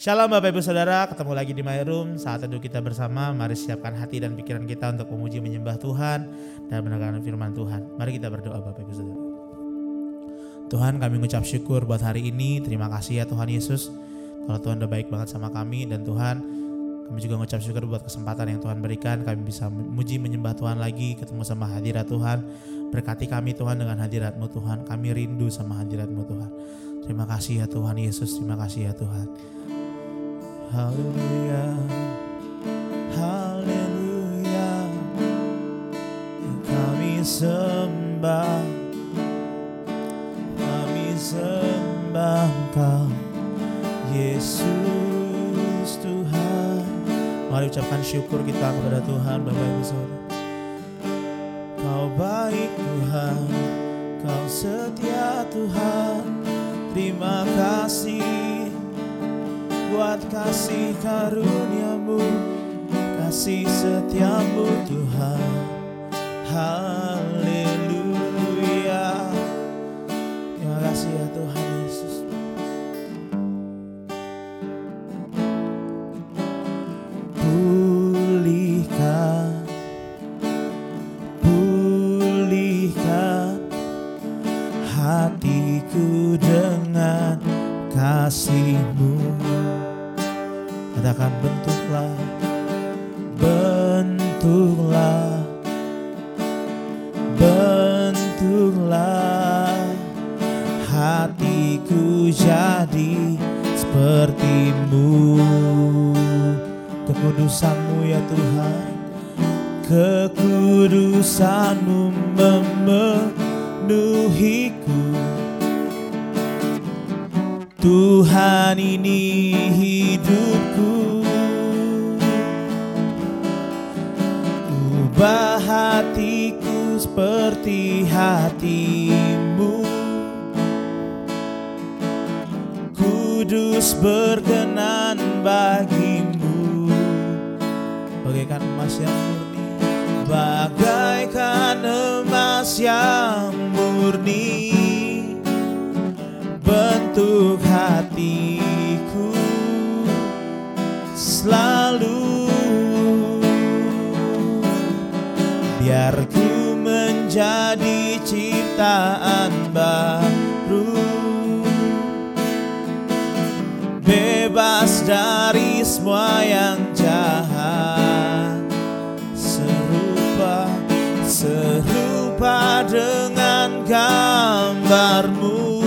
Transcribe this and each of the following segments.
Shalom Bapak Ibu Saudara, ketemu lagi di My Room. Saat teduh kita bersama, mari siapkan hati dan pikiran kita untuk memuji menyembah Tuhan dan mendengarkan firman Tuhan. Mari kita berdoa Bapak Ibu Saudara. Tuhan kami mengucap syukur buat hari ini. Terima kasih ya Tuhan Yesus. Kalau Tuhan udah baik banget sama kami dan Tuhan kami juga mengucap syukur buat kesempatan yang Tuhan berikan. Kami bisa memuji menyembah Tuhan lagi, ketemu sama hadirat Tuhan. Berkati kami Tuhan dengan hadiratmu Tuhan. Kami rindu sama hadiratmu Tuhan. Terima kasih ya Tuhan Yesus. Terima kasih ya Tuhan. Haleluya. Haleluya. Kami sembah. Kami sembah Engkau. Yesus Tuhan. Mari ucapkan syukur kita kepada Tuhan Bapak Ibu Saudara. Kau baik Tuhan, Kau setia Tuhan. Terima kasih buat kasih karuniamu Kasih setiamu Tuhan. Haleluya. Terima kasih ya Tuhan bentuklah Bentuklah Bentuklah. Hatiku jadi sepertimu. Kekudusanmu ya Tuhan. Kekudusanmu memenuhiku. Tuhan ini hidupku Ubah hatiku seperti hatimu. Kudus berkenan bagimu. Bagaikan emas yang murni Bagaikan emas yang murni menjadi ciptaan baru. Bebas dari semua yang jahat serupa serupa dengan gambarmu.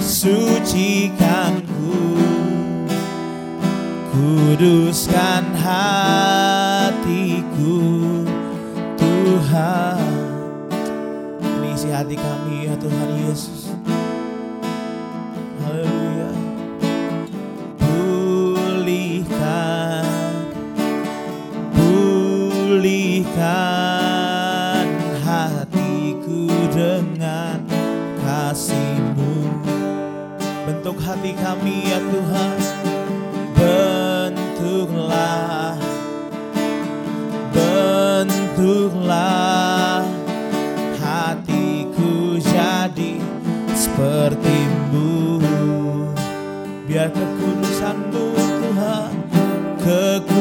Sucikanku Kuduskan hatiku Tuhan. Ini isi hati kami ya Tuhan Yesus. Haleluya. Pulihkan. Pulihkan hatiku dengan kasihmu. Bentuk hati kami ya Tuhan Kekudusanmu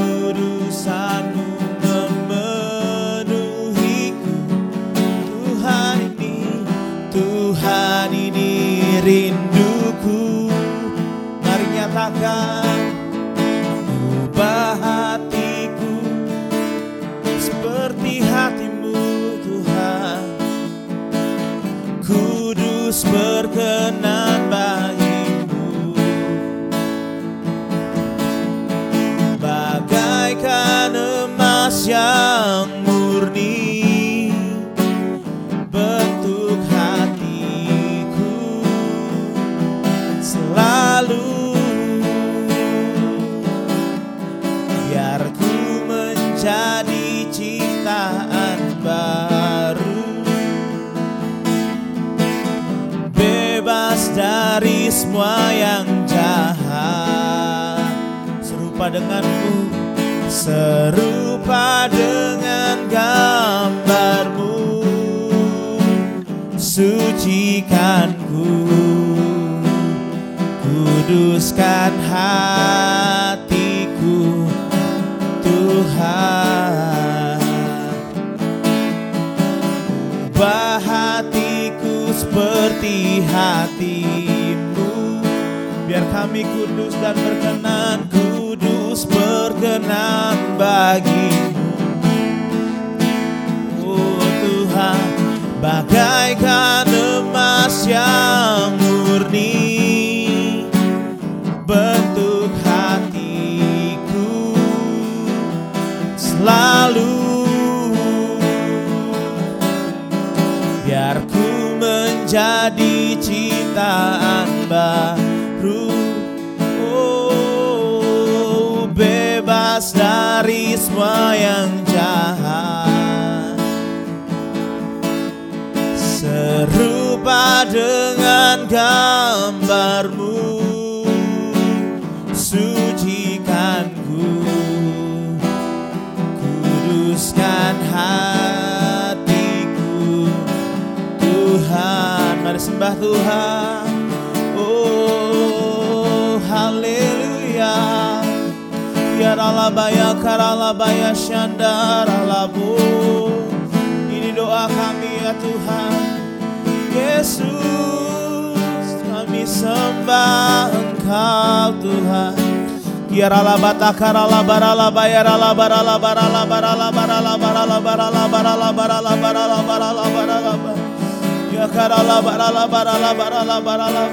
semua yang jahat. Serupa denganmu Serupa dengan gambarmu. Sucikanku kuduskan hatiku kami kudus dan berkenan Kudus berkenan bagimu Oh Tuhan Bagaikan emas yang murni. Bentuk hatiku Selalu. Biar ku menjadi baru dengan gambarmu. Sucikan ku Kuduskan hatiku. Tuhan Mari sembah Tuhan. Oh haleluya. Ya ralabaya karalabaya syandaralabu Ini doa kami ya Tuhan Yesus kami sembah Engkau Tuhan. Ya ralabata karalabaralaba ya ralabaralabaralabaralabaralabaralabaralabaralabaralabaralabaralabaralaba Ya karalabaralabaralabaralabaralaba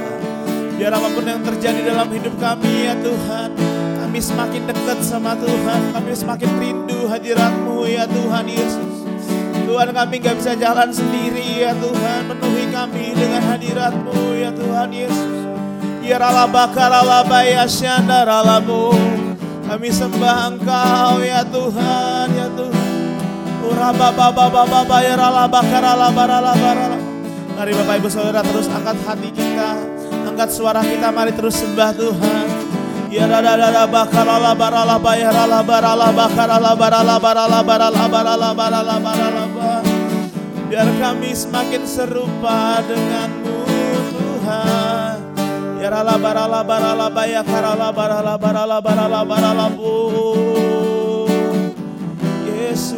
Biar apa pun yang terjadi dalam hidup kami ya Tuhan Kami semakin dekat sama Tuhan. Kami semakin rindu hadiratmu ya Tuhan Yesus Tuhan kami gak bisa jalan sendiri ya Tuhan Penuhi kami dengan hadiratmu ya Tuhan Yesus Ya ralabaka ya syandaralabu Kami sembah engkau ya Tuhan ya Tuhan Urabababababa ya ralabaka ralabaralabarala Mari Bapak Ibu Saudara terus angkat hati kita Angkat suara kita mari terus sembah Tuhan Ya bakarala barala bayarala barala bakarala barala barala barala barala barala barala Biar kami semakin serupa denganmu Tuhan. Ya rala barala barala bayakarala barala barala barala barala bu Yesus.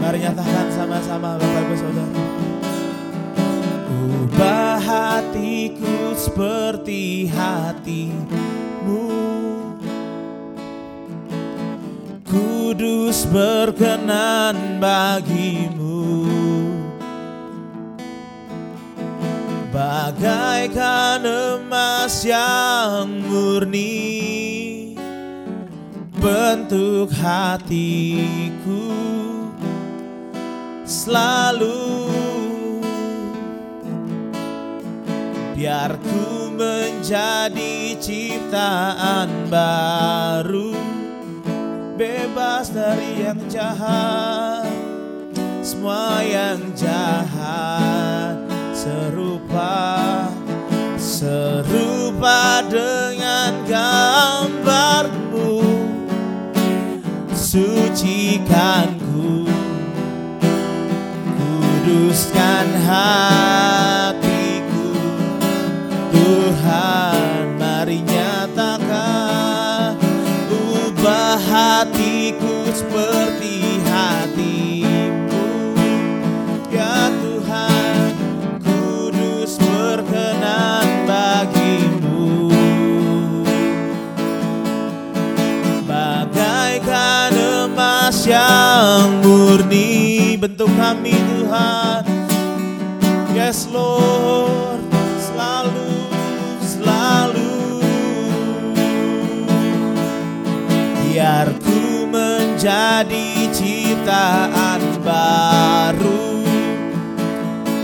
Mari nyatakan sama-sama Bapak Ibu Saudara. Ubah hatiku seperti hatimu Kudus berkenan bagimu. Bagaikan emas yang murni Bentuk hatiku Selalu. Biar ku menjadi ciptaan baru Bebas dari yang jahat. Semua yang jahat Serupa Serupa dengan gambarmu Sucikan ku Kuduskan hatiku kami Tuhan. Yes Lord. Selalu Selalu. Biar ku menjadi ciptaan baru.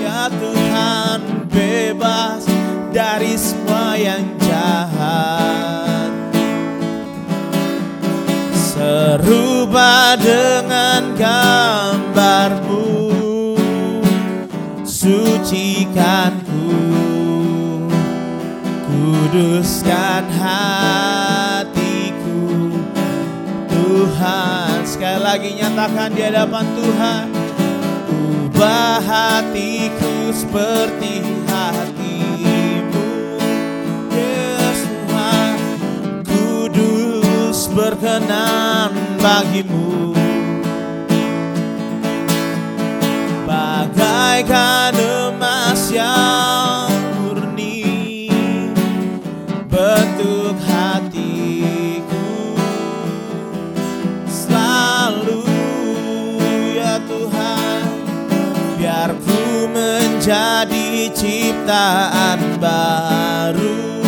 Ya Tuhan bebas dari semua yang jahat. Serupa dengan gambarmu Kuduskan hatiku. Tuhan sekali lagi nyatakan di hadapan Tuhan ubah hatiku seperti hatimu. Yesus kudus berkenan bagimu. Ciptaan baru.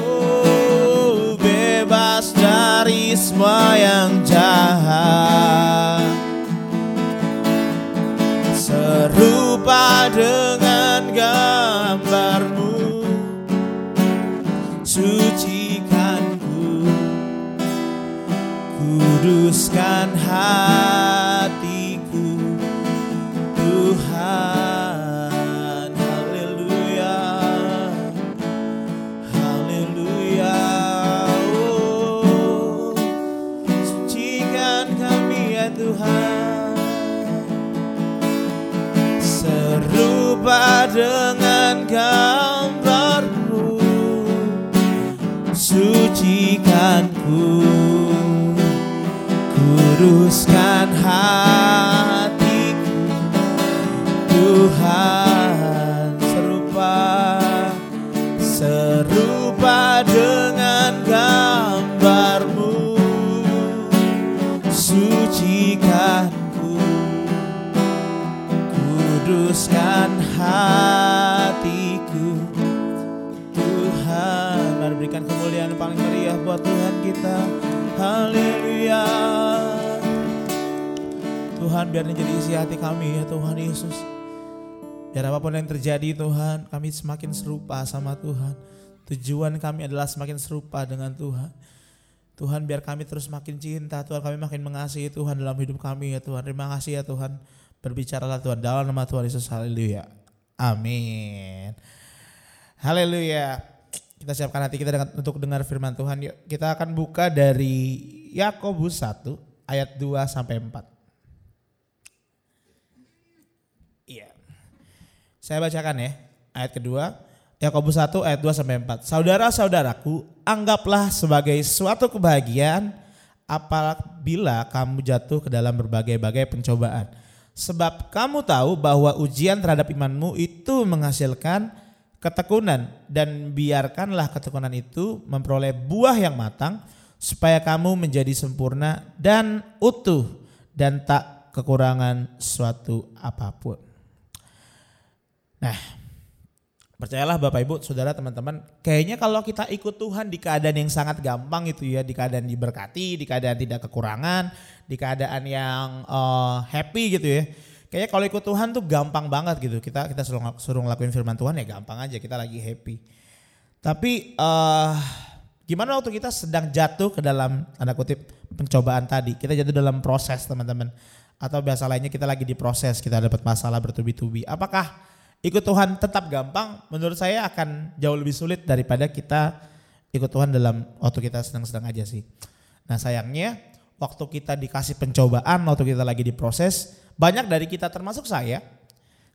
Oh bebas dari semua yang jahat. Serupa dengan gambarmu. Sucikan ku Kuduskan dengan gambarmu. Sucikan ku Kuduskan hatiku. Tuhan Mari berikan kemuliaan paling meriah buat Tuhan kita. Haleluya. Tuhan biar ini jadi isi hati kami ya Tuhan Yesus. Biar apa pun yang terjadi Tuhan kami semakin serupa sama Tuhan Tujuan kami adalah semakin serupa dengan Tuhan Tuhan biar kami terus makin cinta Tuhan kami makin mengasihi Tuhan dalam hidup kami ya Tuhan Terima kasih ya Tuhan Berbicaralah Tuhan dalam nama Tuhan Yesus Haleluya Amin Haleluya kita siapkan hati kita dengan, untuk dengar firman Tuhan. Yuk, kita akan buka dari Yakobus 1 ayat 2 sampai 4. Iya. Saya bacakan ya. Ayat kedua, Yakobus 1 ayat 2 sampai 4. Saudara-saudaraku, anggaplah sebagai suatu kebahagiaan apabila kamu jatuh ke dalam berbagai-bagai pencobaan. Sebab kamu tahu bahwa ujian terhadap imanmu itu menghasilkan ketekunan dan biarkanlah ketekunan itu memperoleh buah yang matang supaya kamu menjadi sempurna dan utuh dan tak kekurangan suatu apa pun. Nah, percayalah Bapak Ibu, Saudara, teman-teman, kayaknya kalau kita ikut Tuhan di keadaan yang sangat gampang itu ya, di keadaan diberkati, di keadaan tidak kekurangan, di keadaan yang uh, happy gitu ya kayaknya kalau ikut Tuhan tuh gampang banget gitu. Kita kita suruh suruh ngelakuin firman Tuhan ya gampang aja kita lagi happy. Tapi uh, gimana waktu kita sedang jatuh ke dalam tanda kutip pencobaan tadi? Kita jatuh dalam proses teman-teman. Atau biasa lainnya kita lagi diproses, kita dapat masalah bertubi-tubi. Apakah ikut Tuhan tetap gampang? Menurut saya akan jauh lebih sulit daripada kita ikut Tuhan dalam waktu kita sedang-sedang aja sih. Nah sayangnya waktu kita dikasih pencobaan, waktu kita lagi diproses, banyak dari kita termasuk saya,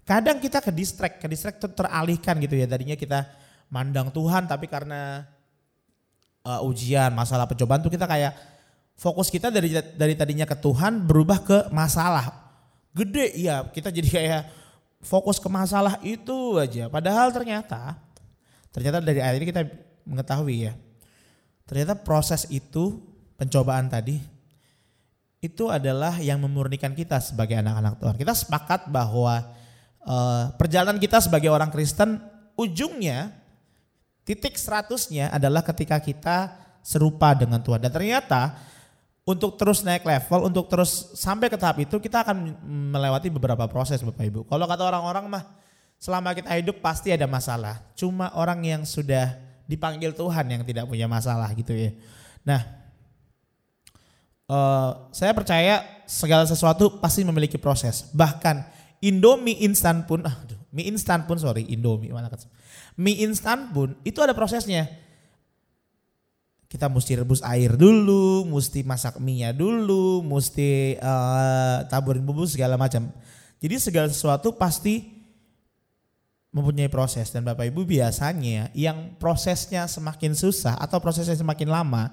kadang kita ke distract, ke distract teralihkan gitu ya. Tadinya kita mandang Tuhan tapi karena uh, ujian, masalah pencobaan tuh kita kayak fokus kita dari dari tadinya ke Tuhan berubah ke masalah. Gede iya, kita jadi kayak fokus ke masalah itu aja. Padahal ternyata ternyata dari ayat ini kita mengetahui ya. Ternyata proses itu pencobaan tadi itu adalah yang memurnikan kita sebagai anak-anak Tuhan. Kita sepakat bahwa uh, perjalanan kita sebagai orang Kristen ujungnya titik seratusnya adalah ketika kita serupa dengan Tuhan. Dan ternyata untuk terus naik level, untuk terus sampai ke tahap itu kita akan melewati beberapa proses Bapak Ibu. Kalau kata orang-orang mah selama kita hidup pasti ada masalah. Cuma orang yang sudah dipanggil Tuhan yang tidak punya masalah gitu ya. Nah uh, saya percaya segala sesuatu pasti memiliki proses. Bahkan Indomie instan pun, aduh, mie instan pun sorry Indomie mana kan? Mie instan pun itu ada prosesnya. Kita mesti rebus air dulu, mesti masak mie-nya dulu, mesti uh, taburin bumbu segala macam. Jadi segala sesuatu pasti mempunyai proses dan Bapak Ibu biasanya yang prosesnya semakin susah atau prosesnya semakin lama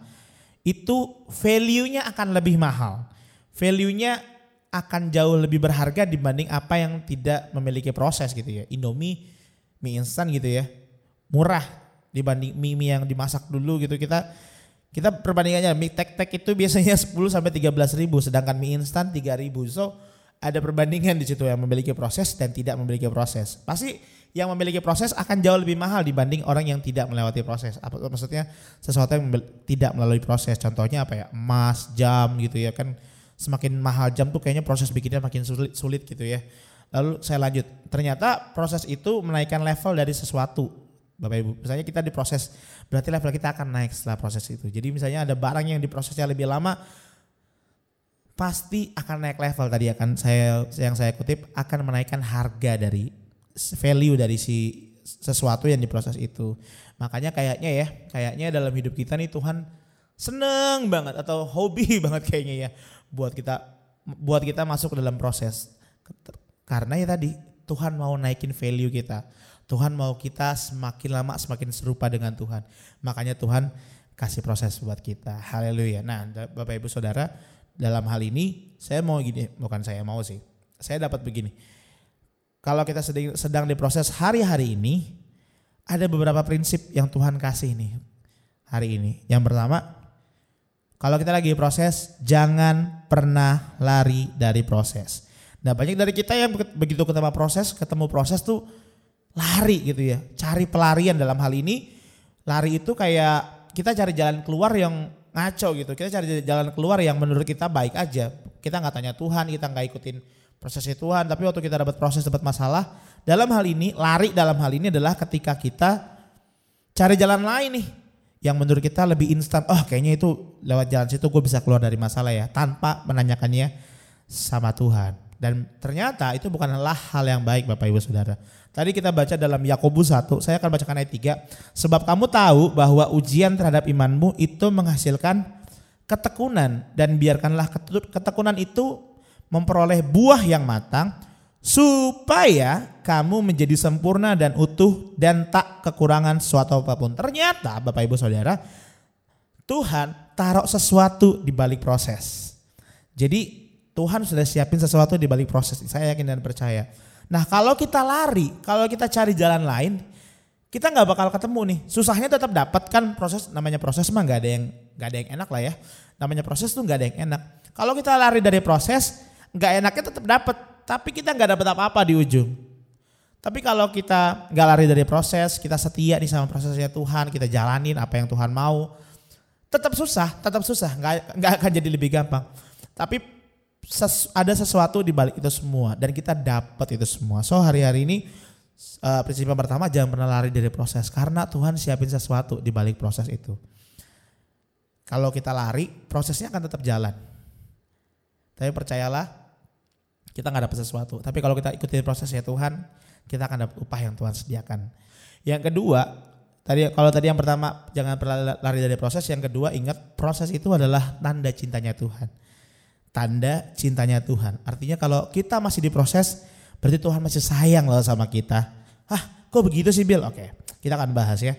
itu value-nya akan lebih mahal. Value-nya akan jauh lebih berharga dibanding apa yang tidak memiliki proses gitu ya. Indomie, mie instan gitu ya. Murah dibanding mie, mie yang dimasak dulu gitu kita kita perbandingannya mie tek-tek itu biasanya 10 sampai 13 ribu sedangkan mie instan 3 ribu. So ada perbandingan di situ yang memiliki proses dan tidak memiliki proses. Pasti yang memiliki proses akan jauh lebih mahal dibanding orang yang tidak melewati proses. Apa maksudnya sesuatu yang tidak melalui proses. Contohnya apa ya? Emas, jam gitu ya kan. Semakin mahal jam tuh kayaknya proses bikinnya makin sulit, sulit gitu ya. Lalu saya lanjut. Ternyata proses itu menaikkan level dari sesuatu. Bapak Ibu, misalnya kita diproses, berarti level kita akan naik setelah proses itu. Jadi misalnya ada barang yang diprosesnya lebih lama, pasti akan naik level tadi akan saya yang saya kutip akan menaikkan harga dari value dari si sesuatu yang diproses itu. Makanya kayaknya ya, kayaknya dalam hidup kita nih Tuhan seneng banget atau hobi banget kayaknya ya buat kita buat kita masuk ke dalam proses. Karena ya tadi Tuhan mau naikin value kita. Tuhan mau kita semakin lama semakin serupa dengan Tuhan. Makanya Tuhan kasih proses buat kita. Haleluya. Nah, Bapak Ibu Saudara, dalam hal ini saya mau gini, bukan saya mau sih. Saya dapat begini kalau kita sedang, sedang diproses hari-hari ini, ada beberapa prinsip yang Tuhan kasih nih hari ini. Yang pertama, kalau kita lagi proses, jangan pernah lari dari proses. Nah banyak dari kita yang begitu ketemu proses, ketemu proses tuh lari gitu ya, cari pelarian dalam hal ini. Lari itu kayak kita cari jalan keluar yang ngaco gitu. Kita cari jalan keluar yang menurut kita baik aja. Kita nggak tanya Tuhan, kita nggak ikutin prosesnya Tuhan. Tapi waktu kita dapat proses, dapat masalah, dalam hal ini, lari dalam hal ini adalah ketika kita cari jalan lain nih. Yang menurut kita lebih instan, oh kayaknya itu lewat jalan situ gue bisa keluar dari masalah ya. Tanpa menanyakannya sama Tuhan. Dan ternyata itu bukanlah hal yang baik Bapak Ibu Saudara. Tadi kita baca dalam Yakobus 1, saya akan bacakan ayat 3. Sebab kamu tahu bahwa ujian terhadap imanmu itu menghasilkan ketekunan dan biarkanlah ketekunan itu memperoleh buah yang matang supaya kamu menjadi sempurna dan utuh dan tak kekurangan suatu apa pun. Ternyata Bapak Ibu Saudara, Tuhan taruh sesuatu di balik proses. Jadi Tuhan sudah siapin sesuatu di balik proses. Saya yakin dan percaya. Nah kalau kita lari, kalau kita cari jalan lain, kita nggak bakal ketemu nih. Susahnya tetap dapat kan proses namanya proses mah nggak ada yang nggak ada yang enak lah ya. Namanya proses tuh nggak ada yang enak. Kalau kita lari dari proses, nggak enaknya tetap dapat, tapi kita nggak dapat apa-apa di ujung. Tapi kalau kita nggak lari dari proses, kita setia nih sama prosesnya Tuhan, kita jalanin apa yang Tuhan mau, tetap susah, tetap susah, nggak nggak akan jadi lebih gampang. Tapi ses, ada sesuatu di balik itu semua dan kita dapat itu semua. So hari-hari ini uh, prinsip yang pertama jangan pernah lari dari proses karena Tuhan siapin sesuatu di balik proses itu. Kalau kita lari, prosesnya akan tetap jalan. Tapi percayalah, kita nggak dapat sesuatu. Tapi kalau kita ikuti prosesnya Tuhan, kita akan dapat upah yang Tuhan sediakan. Yang kedua, tadi kalau tadi yang pertama jangan pernah lari dari proses, yang kedua ingat proses itu adalah tanda cintanya Tuhan. Tanda cintanya Tuhan. Artinya kalau kita masih diproses, berarti Tuhan masih sayang loh sama kita. Hah, kok begitu sih Bill? Oke, kita akan bahas ya.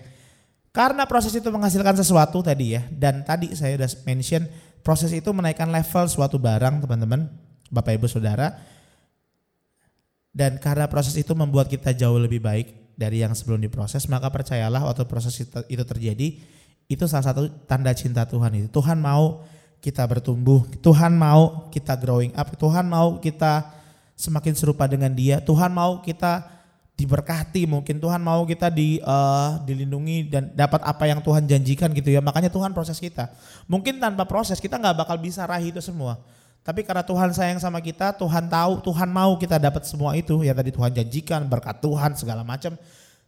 Karena proses itu menghasilkan sesuatu tadi ya, dan tadi saya udah mention proses itu menaikkan level suatu barang teman-teman, Bapak Ibu Saudara. Dan karena proses itu membuat kita jauh lebih baik dari yang sebelum diproses, maka percayalah waktu proses itu terjadi, itu salah satu tanda cinta Tuhan itu. Tuhan mau kita bertumbuh, Tuhan mau kita growing up, Tuhan mau kita semakin serupa dengan Dia, Tuhan mau kita diberkati mungkin. Tuhan mau kita di uh, dilindungi dan dapat apa yang Tuhan janjikan gitu ya. Makanya Tuhan proses kita. Mungkin tanpa proses kita nggak bakal bisa raih itu semua. Tapi karena Tuhan sayang sama kita Tuhan tahu Tuhan mau kita dapat semua itu. Ya tadi Tuhan janjikan berkat Tuhan segala macam.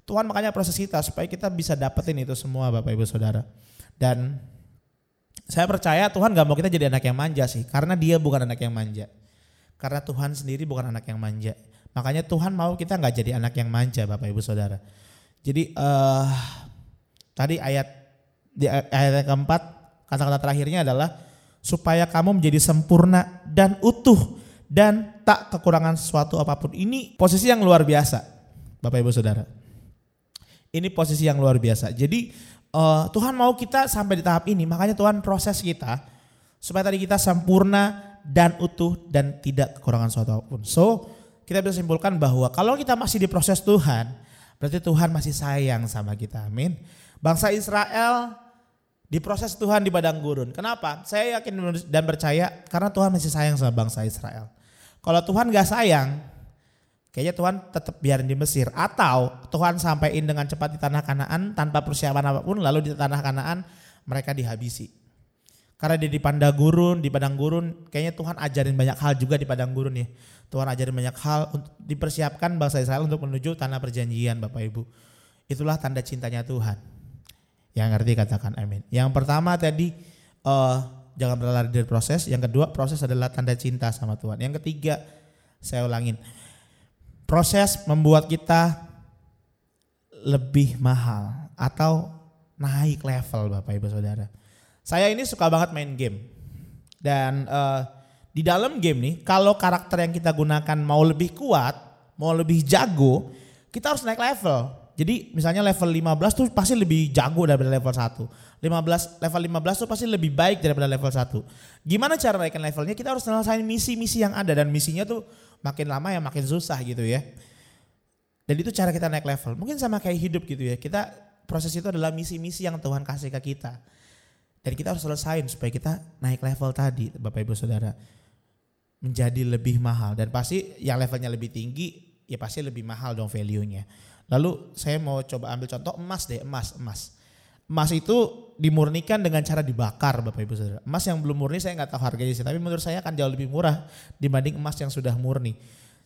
Tuhan makanya proses kita supaya kita bisa dapetin itu semua Bapak Ibu Saudara. Dan saya percaya Tuhan gak mau kita jadi anak yang manja sih karena dia bukan anak yang manja karena Tuhan sendiri bukan anak yang manja Makanya Tuhan mau kita nggak jadi anak yang manja Bapak Ibu Saudara. Jadi uh, tadi ayat di ayat yang keempat kata-kata terakhirnya adalah supaya kamu menjadi sempurna dan utuh dan tak kekurangan sesuatu apa pun. Ini posisi yang luar biasa Bapak Ibu Saudara. Ini posisi yang luar biasa. Jadi uh, Tuhan mau kita sampai di tahap ini, makanya Tuhan proses kita supaya tadi kita sempurna dan utuh dan tidak kekurangan suatu apa pun. So, kita bisa simpulkan bahwa kalau kita masih diproses Tuhan, berarti Tuhan masih sayang sama kita. Amin. Bangsa Israel diproses Tuhan di padang gurun. Kenapa? Saya yakin dan percaya karena Tuhan masih sayang sama bangsa Israel. Kalau Tuhan gak sayang, kayaknya Tuhan tetap biarin di Mesir. Atau Tuhan sampaikan dengan cepat di tanah kanaan tanpa persiapan apa pun lalu di tanah kanaan mereka dihabisi. Karena dia di padang gurun, di padang gurun kayaknya Tuhan ajarin banyak hal juga di padang gurun ya. Tuhan ajarin banyak hal untuk dipersiapkan bangsa Israel untuk menuju tanah perjanjian Bapak Ibu. Itulah tanda cintanya Tuhan. Yang ngerti katakan amin. Yang pertama tadi uh, jangan berlari dari proses. Yang kedua proses adalah tanda cinta sama Tuhan. Yang ketiga saya ulangin. Proses membuat kita lebih mahal atau naik level Bapak Ibu Saudara. Saya ini suka banget main game. Dan uh, di dalam game nih kalau karakter yang kita gunakan mau lebih kuat, mau lebih jago, kita harus naik level. Jadi misalnya level 15 tuh pasti lebih jago daripada level 1. 15 level 15 tuh pasti lebih baik daripada level 1. Gimana cara naikkan levelnya? Kita harus selesai misi-misi yang ada dan misinya tuh makin lama ya makin susah gitu ya. Dan itu cara kita naik level. Mungkin sama kayak hidup gitu ya. Kita proses itu adalah misi-misi yang Tuhan kasih ke kita. Dan kita harus selesaiin supaya kita naik level tadi Bapak Ibu Saudara. Menjadi lebih mahal dan pasti yang levelnya lebih tinggi ya pasti lebih mahal dong value-nya. Lalu saya mau coba ambil contoh emas deh, emas, emas. Emas itu dimurnikan dengan cara dibakar Bapak Ibu Saudara. Emas yang belum murni saya nggak tahu harganya sih, tapi menurut saya akan jauh lebih murah dibanding emas yang sudah murni.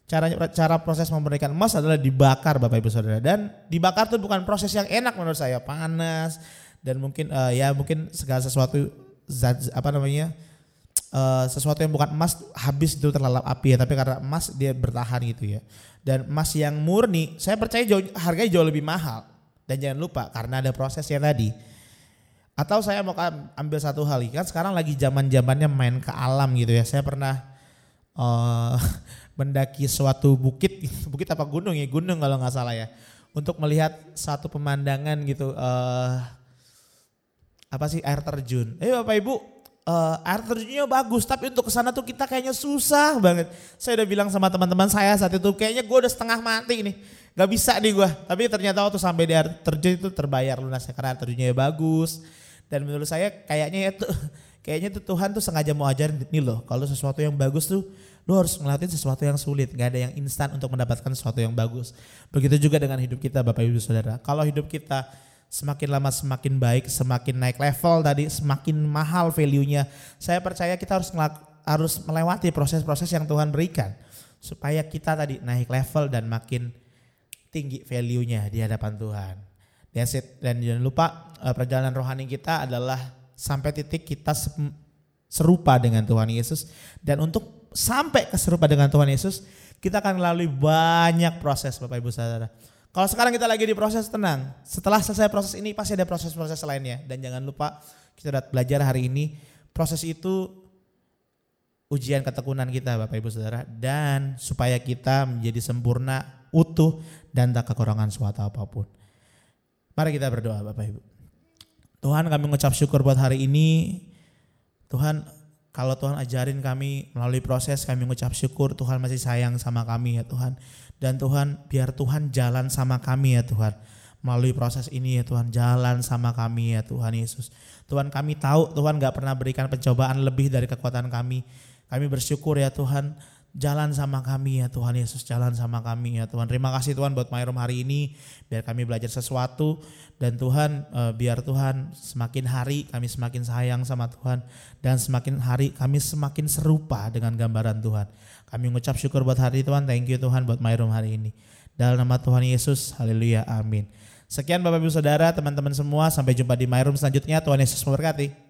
Cara cara proses memurnikan emas adalah dibakar Bapak Ibu Saudara dan dibakar itu bukan proses yang enak menurut saya, panas dan mungkin uh, ya mungkin segala sesuatu zat apa namanya uh, sesuatu yang bukan emas habis itu terlalap api ya, tapi karena emas dia bertahan gitu ya dan emas yang murni saya percaya jauh, harganya jauh lebih mahal dan jangan lupa karena ada prosesnya tadi. Atau saya mau ambil satu hal kan sekarang lagi zaman zamannya main ke alam gitu ya. Saya pernah uh, mendaki suatu bukit. Bukit apa gunung ya? Gunung kalau nggak salah ya. Untuk melihat satu pemandangan gitu uh, apa sih air terjun. Eh bapak ibu uh, air terjunnya bagus tapi untuk ke sana tuh kita kayaknya susah banget. Saya udah bilang sama teman-teman saya saat itu kayaknya gue udah setengah mati nih. Gak bisa nih gue. Tapi ternyata waktu sampai di air terjun itu terbayar lunasnya karena terjunnya bagus. Dan menurut saya kayaknya itu kayaknya tuh Tuhan tuh sengaja mau ajarin nih loh. Kalau sesuatu yang bagus tuh lo harus ngeliatin sesuatu yang sulit. Gak ada yang instan untuk mendapatkan sesuatu yang bagus. Begitu juga dengan hidup kita Bapak Ibu Saudara. Kalau hidup kita semakin lama semakin baik, semakin naik level tadi, semakin mahal value-nya. Saya percaya kita harus harus melewati proses-proses yang Tuhan berikan supaya kita tadi naik level dan makin tinggi value-nya di hadapan Tuhan. Dan jangan lupa eh, perjalanan rohani kita adalah sampai titik kita serupa dengan Tuhan Yesus dan untuk sampai keserupa dengan Tuhan Yesus kita akan melalui banyak proses Bapak Ibu Saudara. Kalau sekarang kita lagi di proses tenang, setelah selesai proses ini pasti ada proses-proses lainnya. Dan jangan lupa kita udah belajar hari ini, proses itu ujian ketekunan kita Bapak Ibu Saudara. Dan supaya kita menjadi sempurna, utuh, dan tak kekurangan suatu apa pun. Mari kita berdoa Bapak Ibu. Tuhan kami mengucap syukur buat hari ini. Tuhan kalau Tuhan ajarin kami melalui proses kami mengucap syukur Tuhan masih sayang sama kami ya Tuhan. Dan Tuhan biar Tuhan jalan sama kami ya Tuhan. Melalui proses ini ya Tuhan jalan sama kami ya Tuhan Yesus. Tuhan kami tahu Tuhan gak pernah berikan pencobaan lebih dari kekuatan kami. Kami bersyukur ya Tuhan jalan sama kami ya Tuhan Yesus jalan sama kami ya Tuhan terima kasih Tuhan buat Myrom hari ini biar kami belajar sesuatu dan Tuhan eh, biar Tuhan semakin hari kami semakin sayang sama Tuhan dan semakin hari kami semakin serupa dengan gambaran Tuhan kami mengucap syukur buat hari Tuhan. Thank you Tuhan buat My Room hari ini. Dalam nama Tuhan Yesus. Haleluya. Amin. Sekian Bapak Ibu Saudara, teman-teman semua. Sampai jumpa di My Room selanjutnya. Tuhan Yesus memberkati.